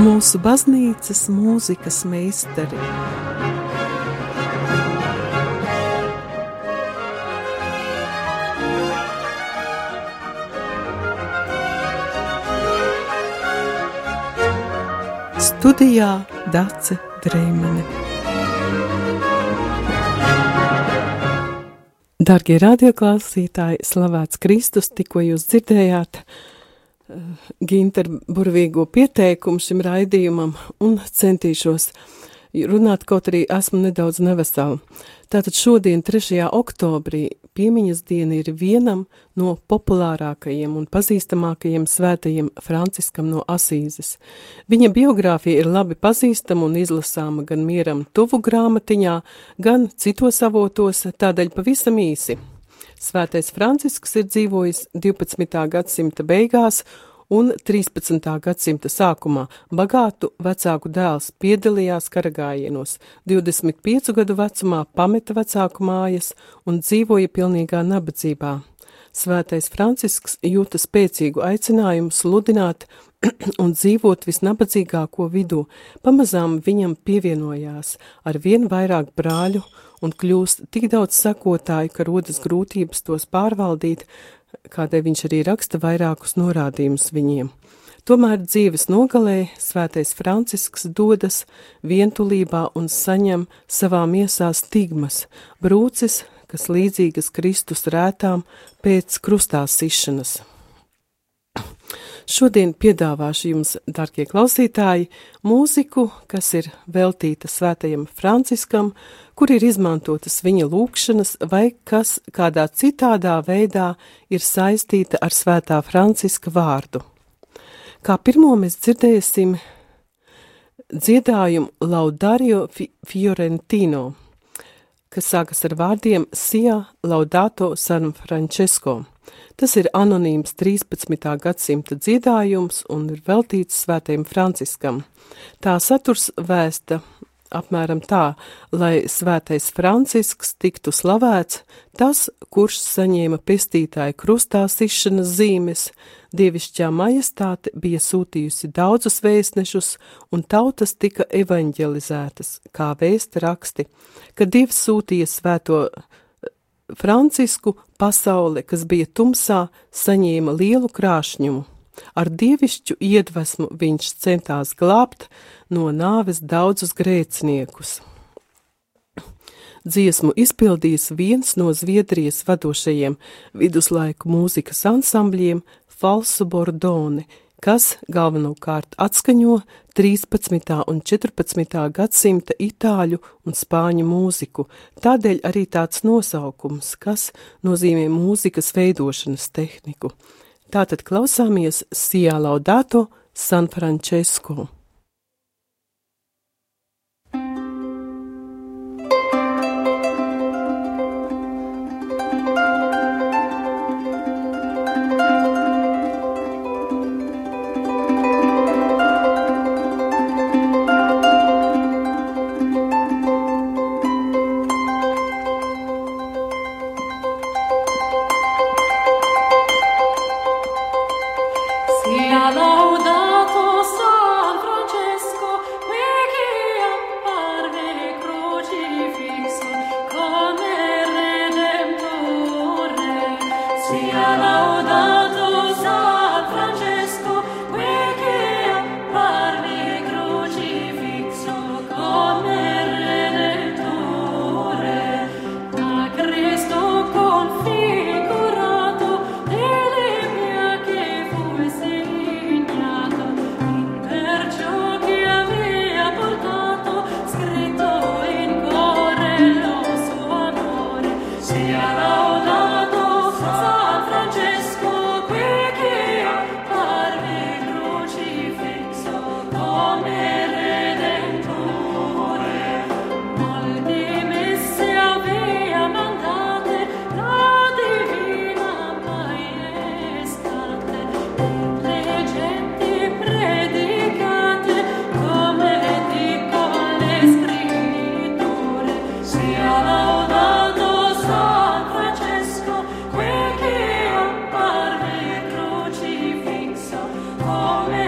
mūsu baznīcas mūzikas meistari. Studijā Dace Dreimane. Darbie radioklausītāji, slavēts Kristus, tikko jūs dzirdējāt Ginteru burvīgo pieteikumu šim raidījumam un centīšos runāt, kaut arī esmu nedaudz nevesela. Tātad šodien, 3. oktobrī, piemiņas diena ir vienam no populārākajiem un pazīstamākajiem svētajiem Franciskam no Asīzes. Viņa biogrāfija ir labi pazīstama un izlasāma gan mieram tuvu grāmatiņā, gan citos avotos, tādēļ pavisam īsi. Svētais Francisks ir dzīvojis 12. gadsimta beigās un 13. gadsimta sākumā bagātu vecāku dēls piedalījās karagājienos, 25 gadu vecumā pameta vecāku mājas un dzīvoja pilnīgā nabadzībā. Svētais Francisks jūta spēcīgu aicinājumu sludināt un dzīvot visnabadzīgāko vidū, pamazām viņam pievienojās ar vien vairāk brāļu un kļūst tik daudz sekotāju, ka rodas grūtības tos pārvaldīt, kādēļ viņš arī raksta vairākus norādījumus viņiem. Tomēr dzīves nogalē svētais Francisks dodas vientulībā un saņem savā miesā stigmas, brūcis, kas līdzīgas Kristus rētām pēc krustā sišanas. Šodien piedāvāšu jums, darbie klausītāji, mūziku, kas ir veltīta svētajam Franciskam, kur ir izmantotas viņa lūkšanas vai kas kādā citādā veidā ir saistīta ar svētā Franciska vārdu. Kā pirmo mēs dzirdēsim dziedājumu Laudario Fiorentino, kas sākas ar vārdiem Sia Laudato San Francesco. Tas ir anonīms 13. gadsimta dziedājums un ir veltīts svētajam Franciskam. Tā saturs vēsta apmēram tā, lai svētais Francisks tiktu slavēts, tas, kurš saņēma pestītāja krustā sišanas zīmes, dievišķā majestāte bija sūtījusi daudzus vēstnešus, un tautas tika evaņģelizētas, kā vēsta raksti, ka Dievs sūtīja svēto Francisku pasaule, kas bija tumsā, saņēma lielu krāšņumu. Ar dievišķu iedvesmu viņš centās glābt no nāves daudzus grēciniekus. Dziesmu izpildījis viens no Zviedrijas vadošajiem viduslaiku mūzikas ansambļiem Falsu Bordoni, kas galvenokārt atskaņo 13. un 14. gadsimta itāļu un spāņu mūziku, tādēļ arī tāds nosaukums, kas nozīmē mūzikas veidošanas tehniku. Tātad klausāmies Sijā Laudato San Francesco. glory.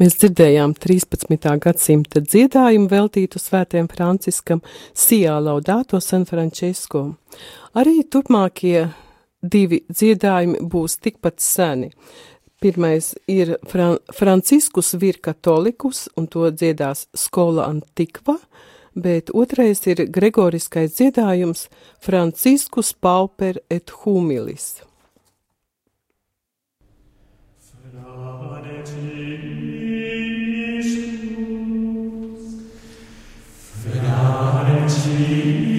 Mēs dzirdējām 13. gadsimta dziedājumu veltītu svētiem Franciskam Sijā Laudāto San Francesco. Arī turpmākie divi dziedājumi būs tikpat seni. Pirmais ir Fran Franciskus vir katolikus, un to dziedās Skola Antikva, bet otrais ir gregoriskais dziedājums Franciskus Pauper et Humilis. 알지.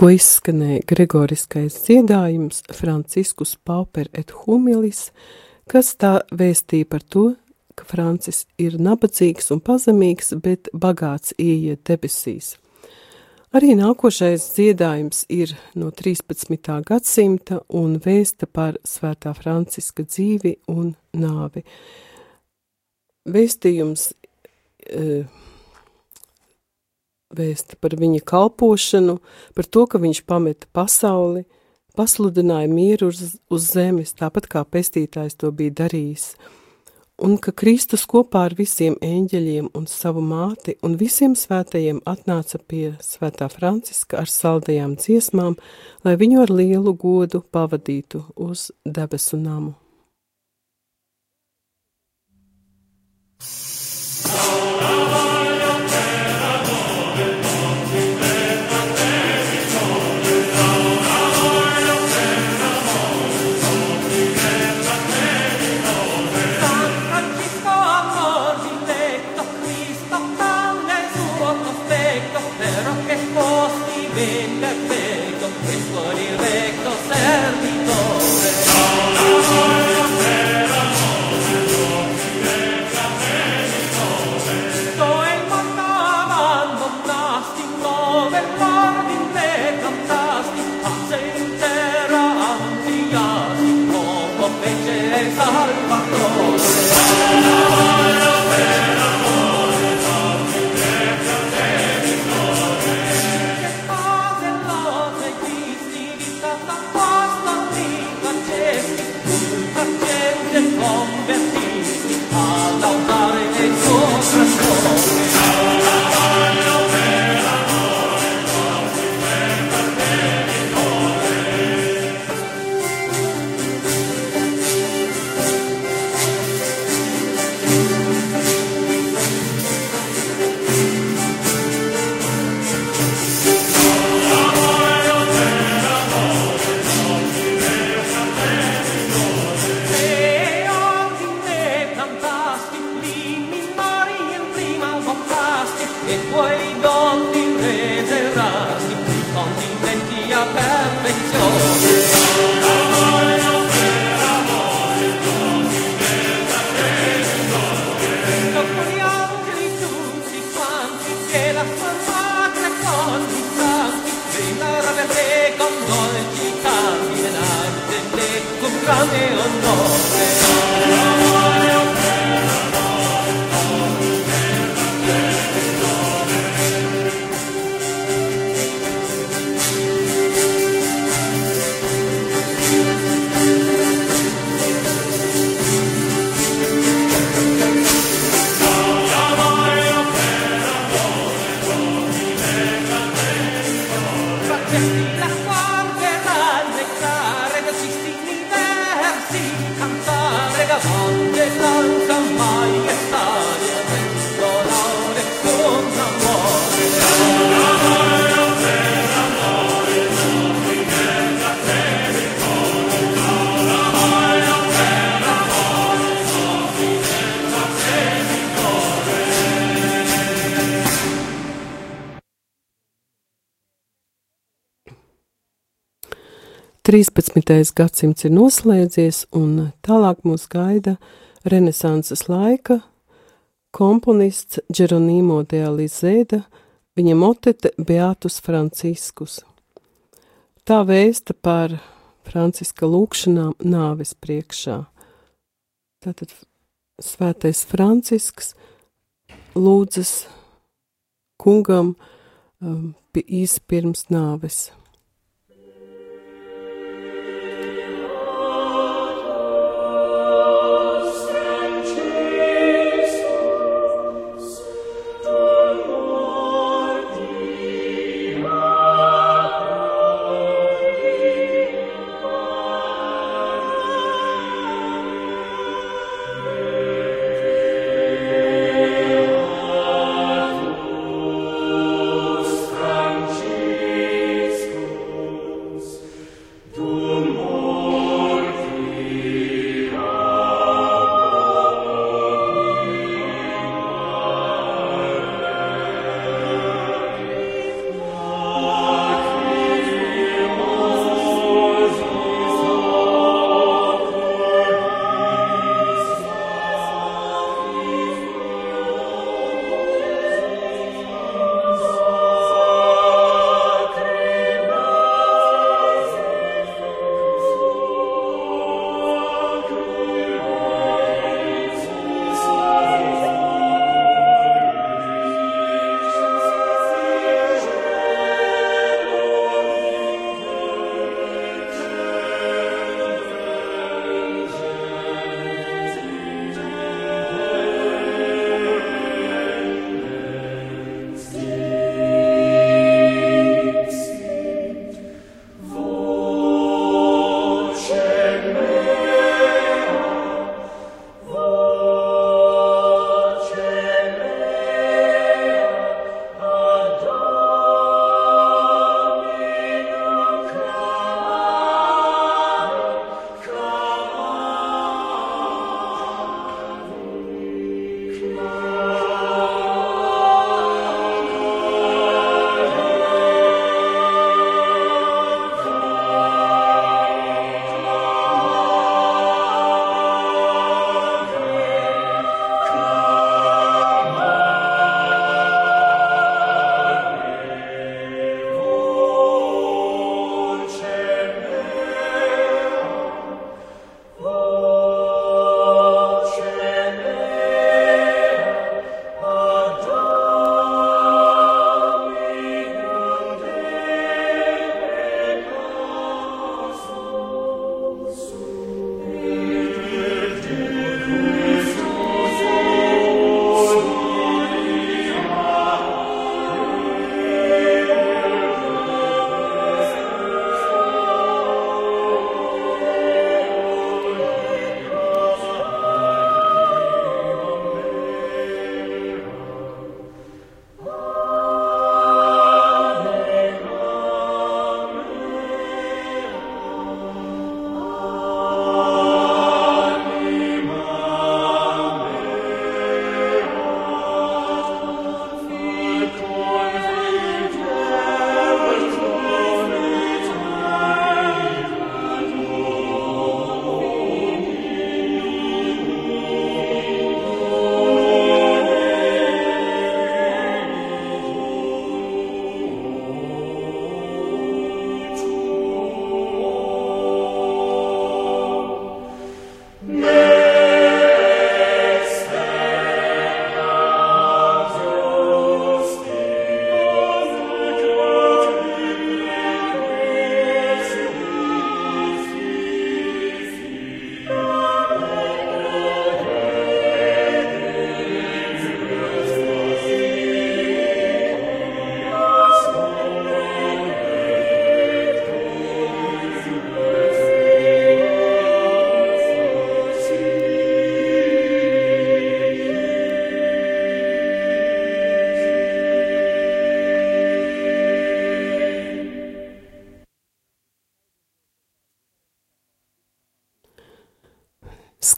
Tikko izskanēja gregoriskais dziedājums Franciskus Pauper et Humilis, kas tā vēstīja par to, ka Francis ir nabadzīgs un pazemīgs, bet bagāts ieiet debesīs. Arī nākošais dziedājums ir no 13. gadsimta un vēsta par svētā Franciska dzīvi un nāvi. Vēstījums e, vēsta par viņa kalpošanu, par to, ka viņš pameta pasauli, pasludināja mieru uz, uz zemes, tāpat kā pestītājs to bija darījis, un ka Kristus kopā ar visiem eņģeļiem un savu māti un visiem svētajiem atnāca pie svētā Franciska ar saldajām dziesmām, lai viņu ar lielu godu pavadītu uz debesu namu. baby, nothing. Gadsimts ir noslēdzies, un tālāk mūs gaida renesanses laika komponists Geronimo de Alizēda, viņa motete Beatus Franciskus. Tā vēsta par Franciska lūkšanām nāves priekšā. Tātad svētais Francisks lūdzas kungam um, īsi pirms nāves.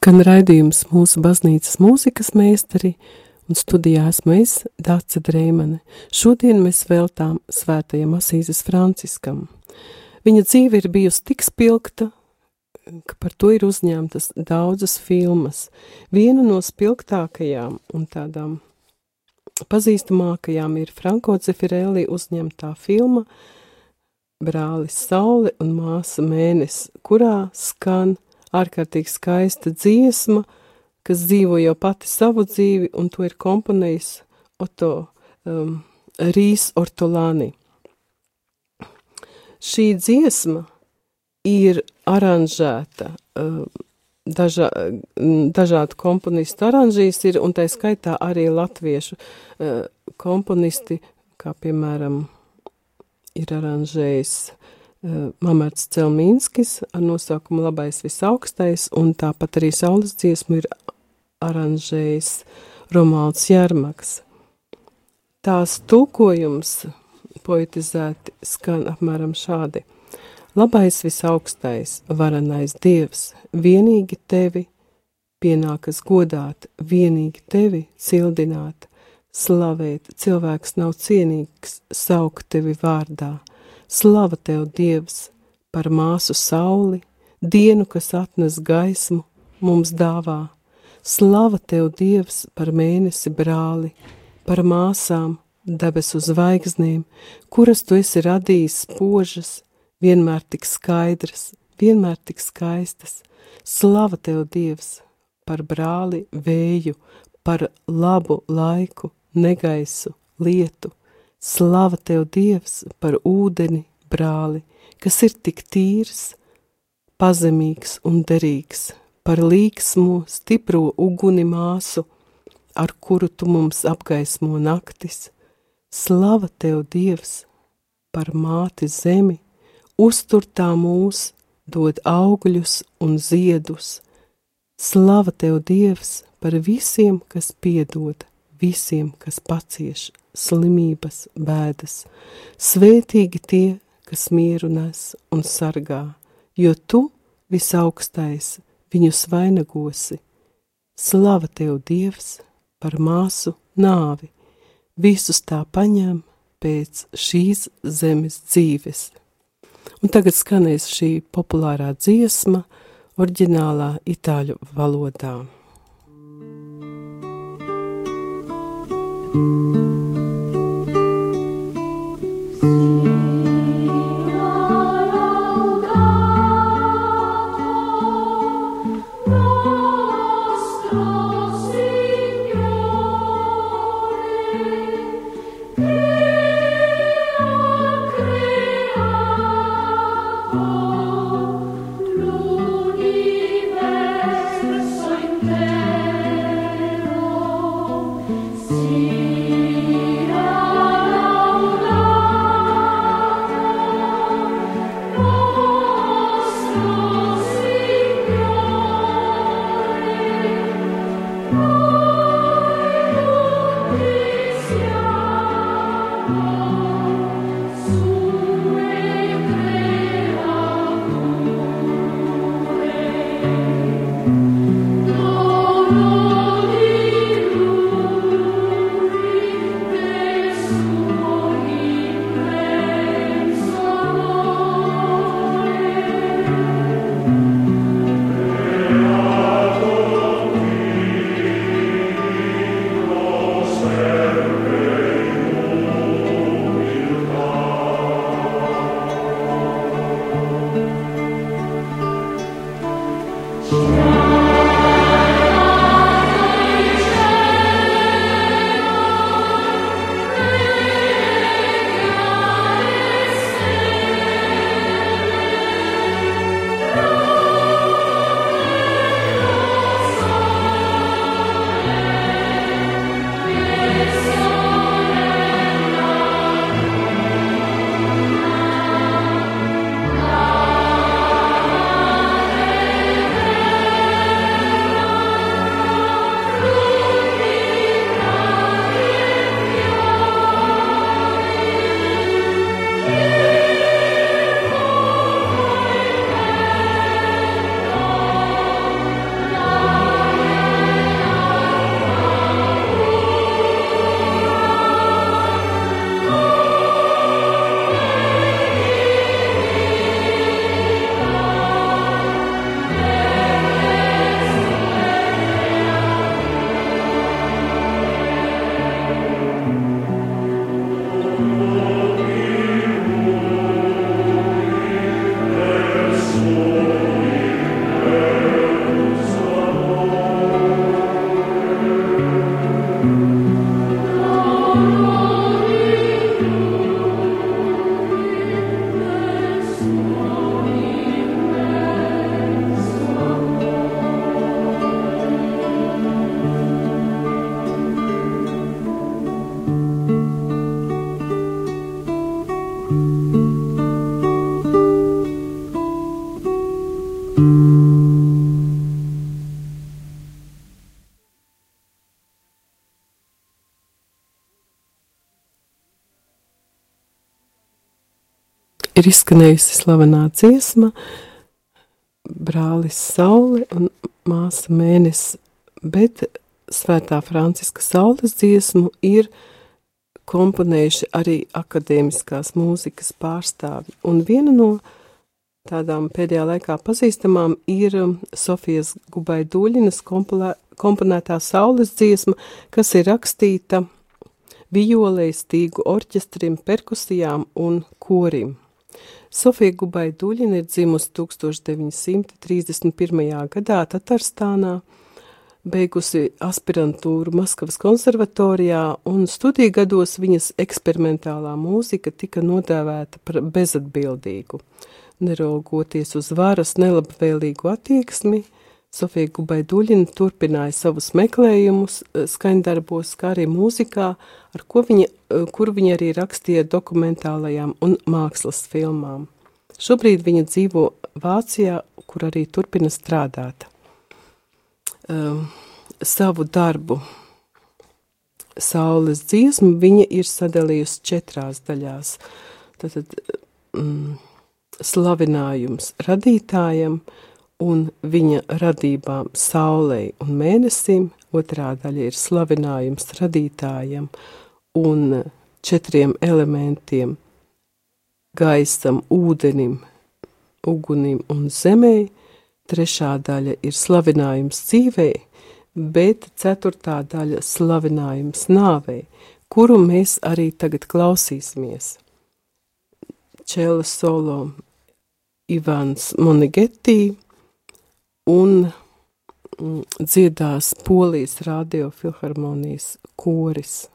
Skan raidījums mūsu baznīcas mūzikas meistari, un studijā esmu es, Dāca Dreimane. Šodien mēs veltām svētajam Asīzes Franciskam. Viņa dzīve ir bijusi tik spilgta, ka par to ir uzņemtas daudzas filmas. Viena no spilgtākajām un tādām pazīstamākajām ir Franko Cefirelli uzņemtā filma Brālis Saule un māsa Mēnes, kurā skan ārkārtīgi skaista dziesma, kas dzīvo jau pati savu dzīvi, un to ir komponējis Oto um, Rīs Ortolāni. Šī dziesma ir aranžēta, um, dažā, dažādu komponistu aranžīs ir, un tā skaitā arī latviešu uh, komponisti, kā piemēram ir aranžējis Eh, Mamerts Celmīnskis ar nosaukumu Labais visaugstais, un tāpat arī saules dziesmu ir aranžējis Romalds Jārmaks. Tās tulkojums poetizēti skan apmēram šādi. Labais visaugstais, varenais dievs, vienīgi tevi pienākas godāt, vienīgi tevi cildināt, slavēt, cilvēks nav cienīgs, saukt tevi vārdā – Slava tev, Dievs, par māsu sauli, dienu, kas atnes gaismu, mums dāvā. Slava tev, Dievs, par mēnesi brāli, par māsām, debesu zvaigznēm, kuras tu esi radījis spožas, vienmēr tik skaidras, vienmēr tik skaistas. Slava tev, Dievs, par brāli vēju, par labu laiku, negaisu, lietu, Slava tev, Dievs, par ūdeni, brāli, kas ir tik tīrs, pazemīgs un derīgs, par līksmo, stipro uguni mūsu, ar kuru tu mums apgaismo naktis. Slava tev, Dievs, par māti zemi, uztur tā mūs, dod augļus un ziedus. Slava tev, Dievs, par visiem, kas piedod, visiem, kas pacieš slimības, bēdas. Svētīgi tie, kas mieru nes un sargā, jo tu, visaugstais, viņus vainagosi. Slava tev, Dievs, par māsu nāvi, visus tā paņem pēc šīs zemes dzīves. Un tagad skanēs šī populārā dziesma oriģinālā itāļu valodā. thank you ir izskanējusi slavenā dziesma, brālis Saule un māsa Mēnesis, bet Svētā Franciska Saules dziesmu ir komponējuši arī akadēmiskās mūzikas pārstāvi, un viena no tādām pēdējā laikā pazīstamām ir um, Sofijas Gubai Duļinas komponētā Saules dziesma, kas ir rakstīta violei, stīgu orķestrim, perkusijām un korim. Sofija Gubai Duļina ir dzimusi 1931. gadā Tatarstānā, beigusi aspirantūru Maskavas konservatorijā, un studiju gados viņas eksperimentālā mūzika tika nodēvēta par bezatbildīgu. Neraugoties uz varas nelabvēlīgu attieksmi, Sofija Gubaiduļina turpināja savus meklējumus eh, skaņdarbos, kā arī mūzikā, ar ko viņa, eh, kur viņa arī rakstīja dokumentālajām un mākslas filmām. Šobrīd viņa dzīvo Vācijā, kur arī turpina strādāt. Um, savu darbu Saules dziesmu viņa ir sadalījusi četrās daļās. Tātad mm, slavinājums radītājam, uh, un viņa radībām saulei un mēnesim, otrā daļa ir slavinājums radītājam un četriem elementiem - gaisam, ūdenim, ugunim un zemei, trešā daļa ir slavinājums dzīvei, bet ceturtā daļa - slavinājums nāvei, kuru mēs arī tagad klausīsimies. Čēla solo Ivans Monigetī, un mm, dziedās Polijas radiofilharmonijas koris.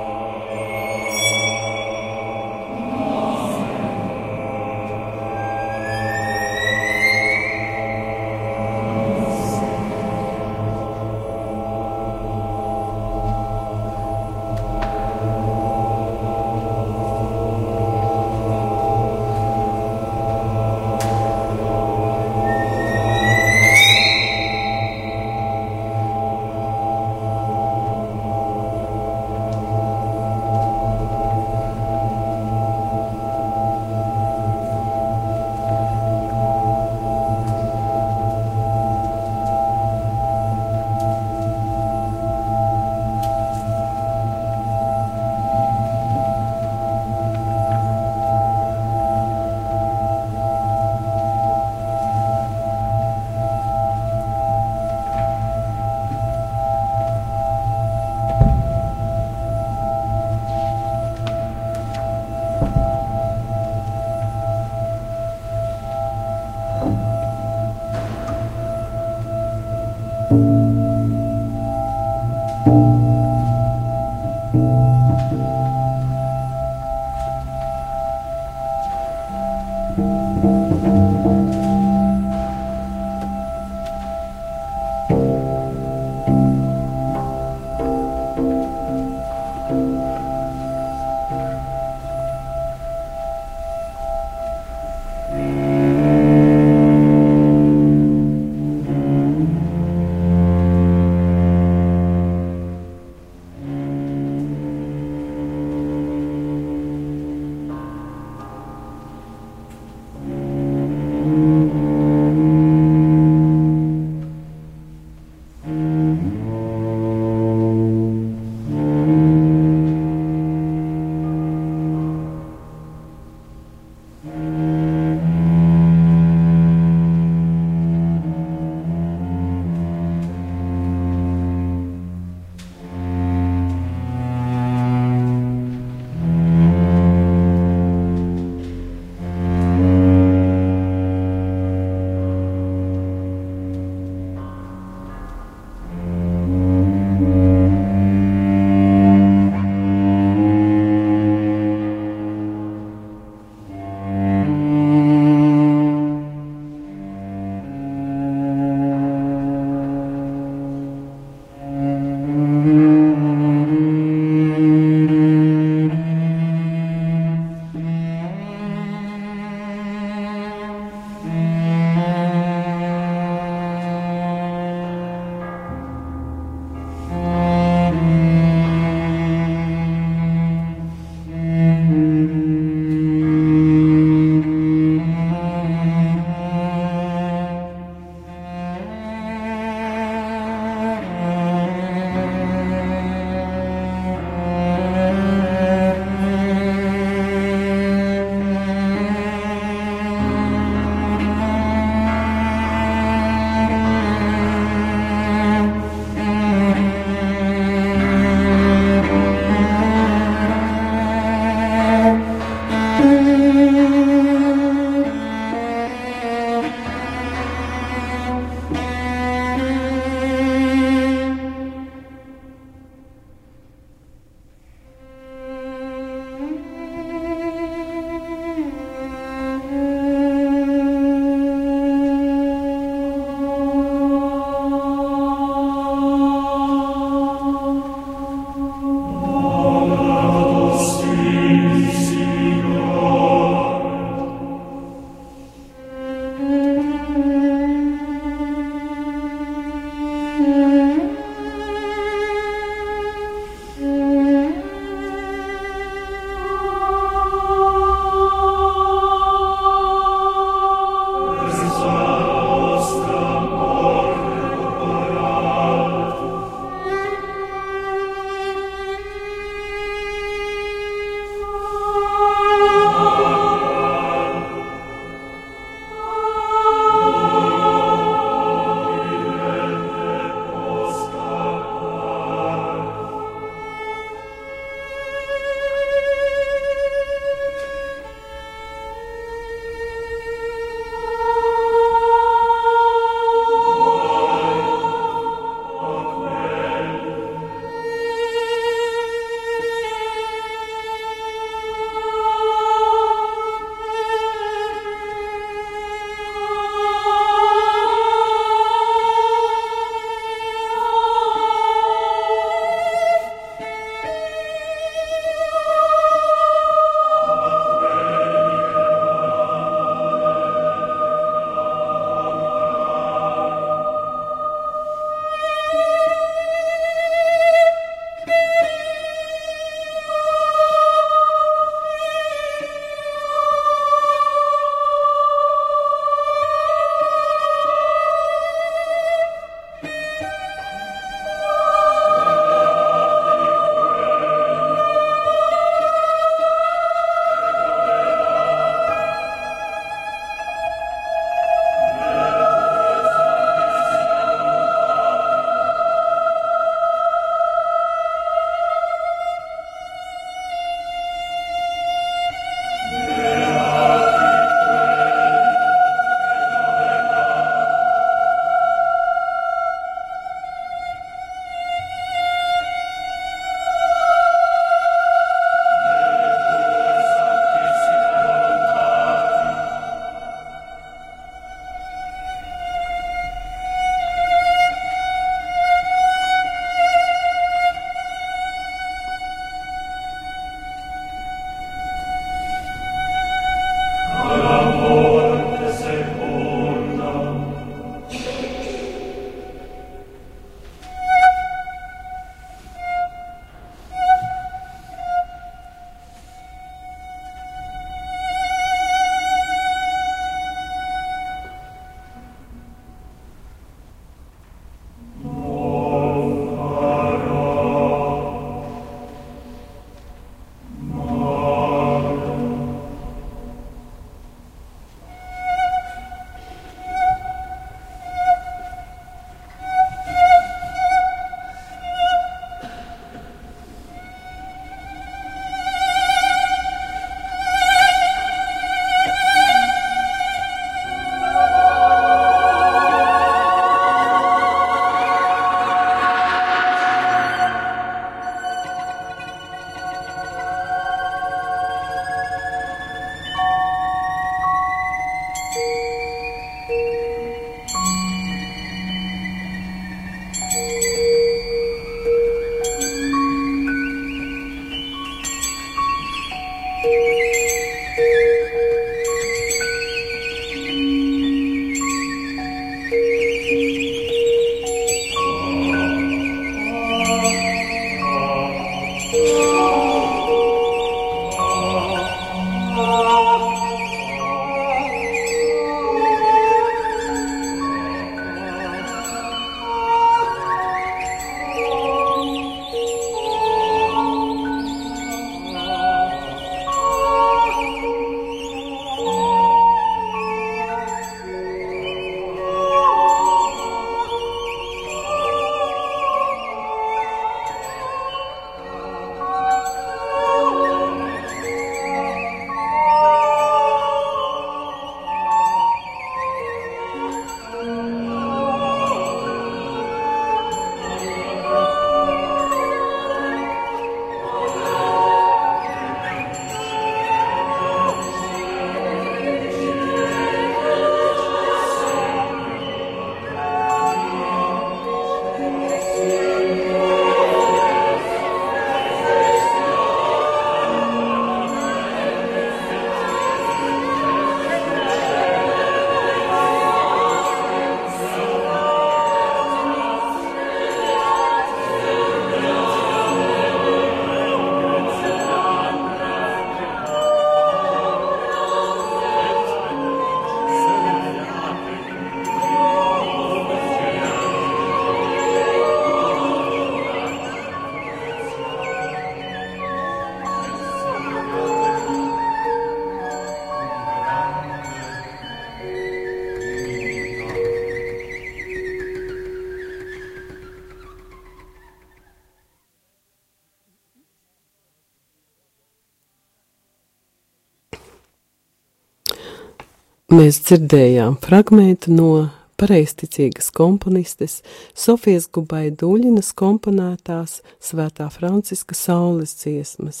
Mēs dzirdējām fragment no pareizticīgas komponistes Sofijas Gubaiduļinas komponētās Svētā Franciska saules dziesmas.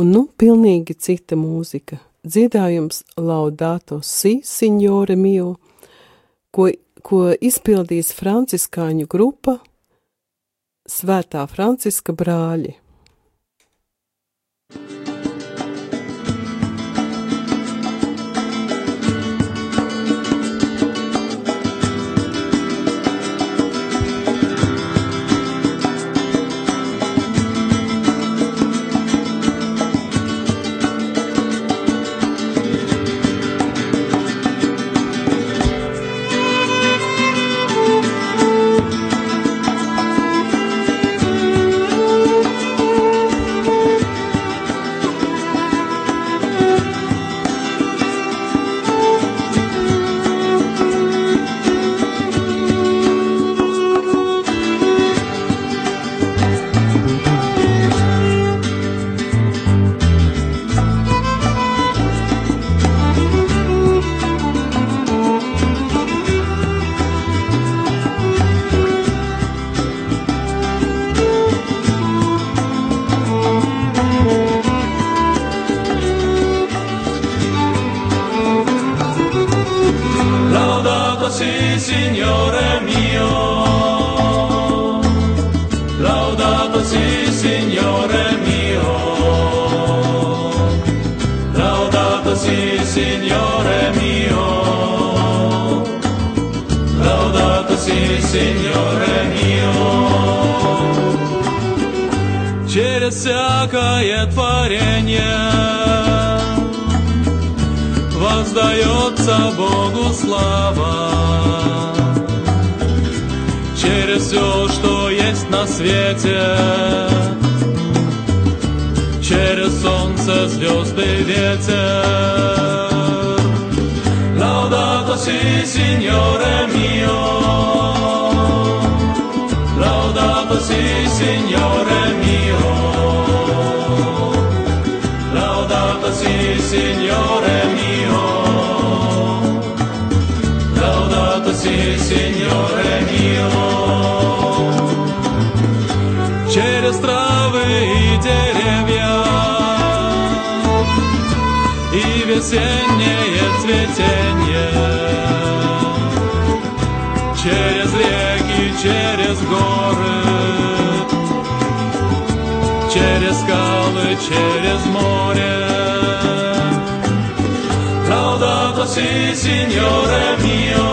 Un nu pilnīgi cita mūzika. Dziedājums Laudato Si, Signore Mio, ko, ko izpildīs franciskāņu grupa Svētā Franciska brāļi. sì, Signore mio. Laudato sì, Signore mio. Через всякое творение воздается Богу слава. Через все, что есть на свете, Через солнце, звезды, ветер Laudato si, Signore mio Laudato si, Signore mio Signore mio. Laudato si, Signore mio. Через травы и деревья весеннее цветение. Через реки, через горы, через скалы, через море. sì, Signore mio.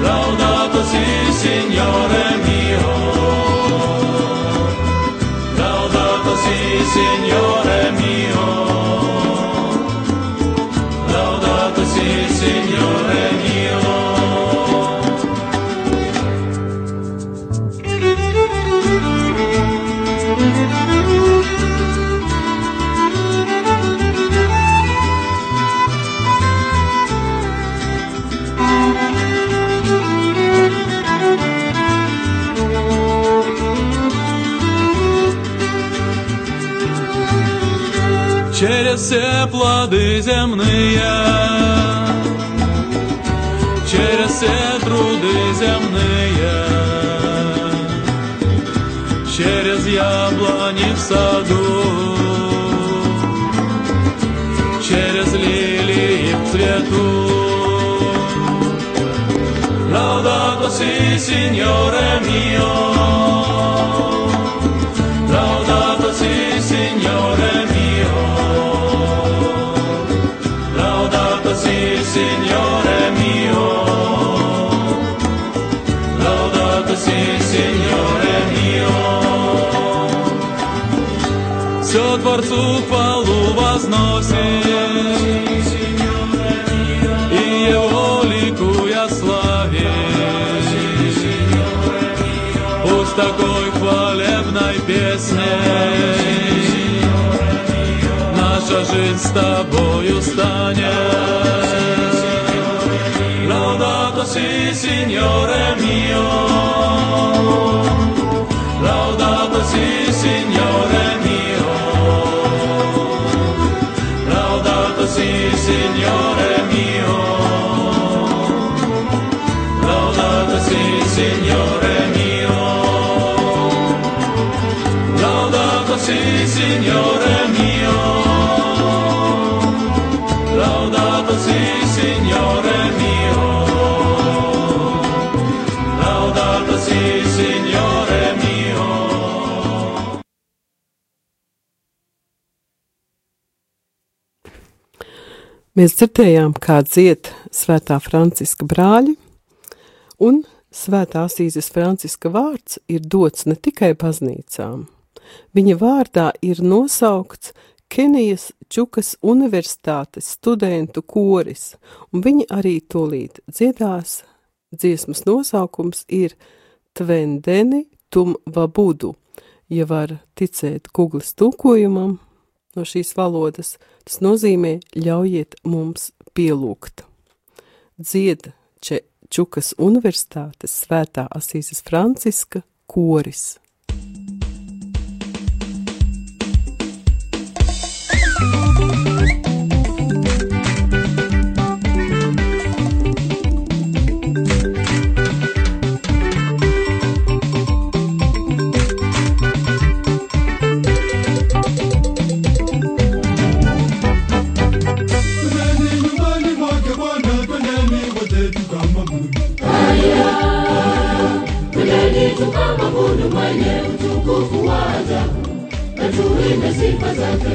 Laudato sì, Signore mio. Laudato sì, Signore mio. Все плоды земные, через все труды земные, через яблони в саду, через лилии в цвету. Laudato si, Signore mio. z Tobою stanie. Laudato si, Signore mio. Laudato si, Signore mio. Laudato si, Signore Mēs dzirdējām, kā dzied svētā Franciska brāļi, un svētā Asīzes Franciska vārds ir dots ne tikai baznīcām. Viņa vārdā ir nosaukts Kenijas Čukas Universitātes studentu koris, un viņi arī tūlīt dziedās. Dziesmas nosaukums ir Tvendeni tum vabudu, ja var ticēt Google tūkojumam no šīs valodas, tas nozīmē ļaujiet mums pielūgt. Dzied Čukas Universitātes svētā Asīzes Franciska koris. Tukamwabudu mwenye utukufu wa na tuimbe sifa zake.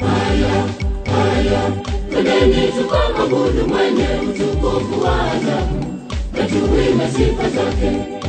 Haya, haya, twendeni tukamwabudu mwenye utukufu wa na tuimbe sifa zake.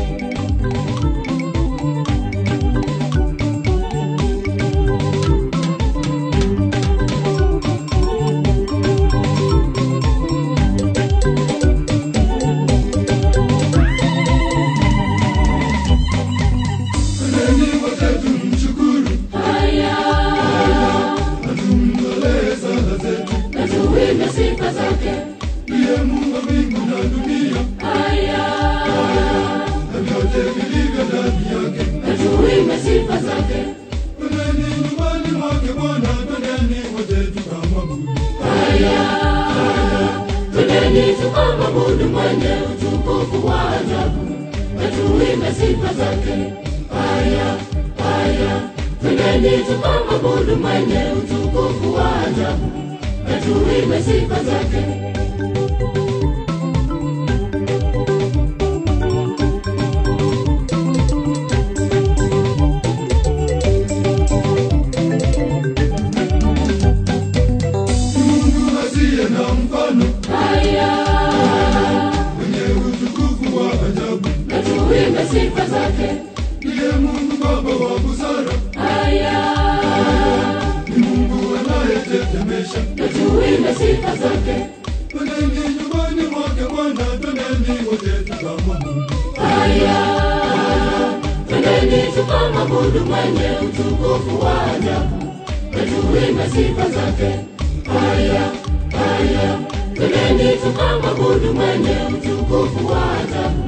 Twendeni tukamwabudu mwenye utukufu wa ajabu, tuimbe sifa zake. Haya, haya, twendeni tukamwabudu mwenye utukufu wa ajabu,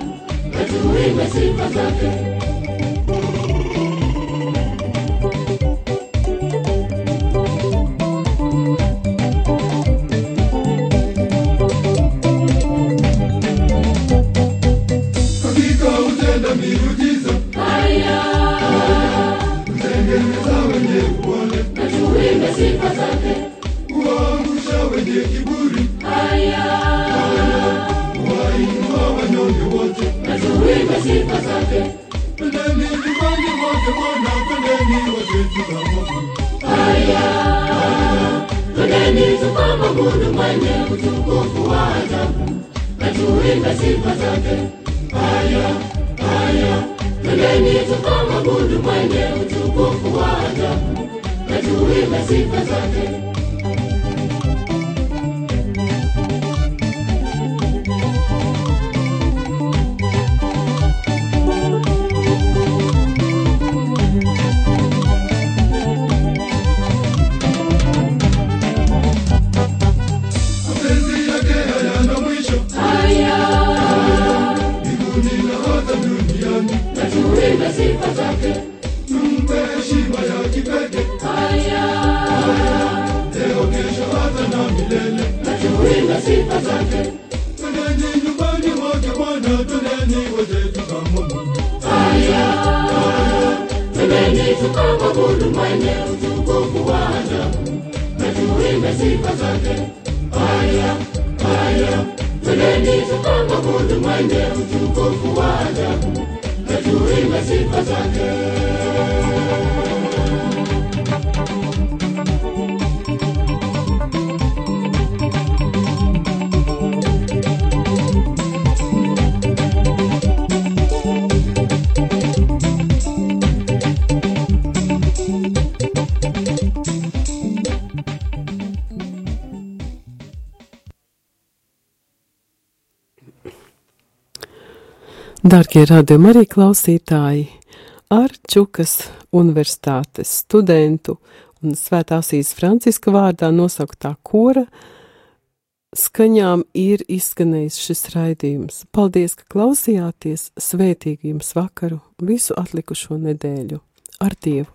tuimbe sifa zake. Tuimbe sifa zake. Twendeni nyumbani mwake Bwana, twendeni wote tukamwabudu. Haya, twendeni tukamwabudu mwenye utukufu wa ajabu, na tuimbe sifa zake. Haya, haya, twendeni tukamwabudu mwenye utukufu wa ajabu, na tuimbe sifa zake. Darbie radījumi arī klausītāji, ar Čukas universitātes studentu un Svētāsīs Franciska vārdā nosauktā kora skaņām ir izskanējis šis raidījums. Paldies, ka klausījāties, svētīgi jums vakaru, visu atlikušo nedēļu ar Dievu!